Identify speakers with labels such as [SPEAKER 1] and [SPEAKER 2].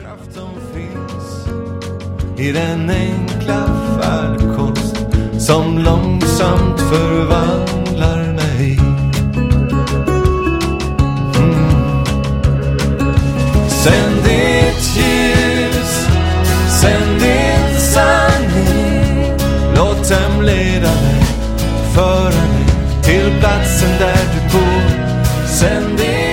[SPEAKER 1] kraft som finns i den enkla färdkost som långsamt förvandlar mig. Mm. Sänd ditt ljus, sänd din sanning. Låt dem leda mig, föra mig till platsen där du bor. Sänd din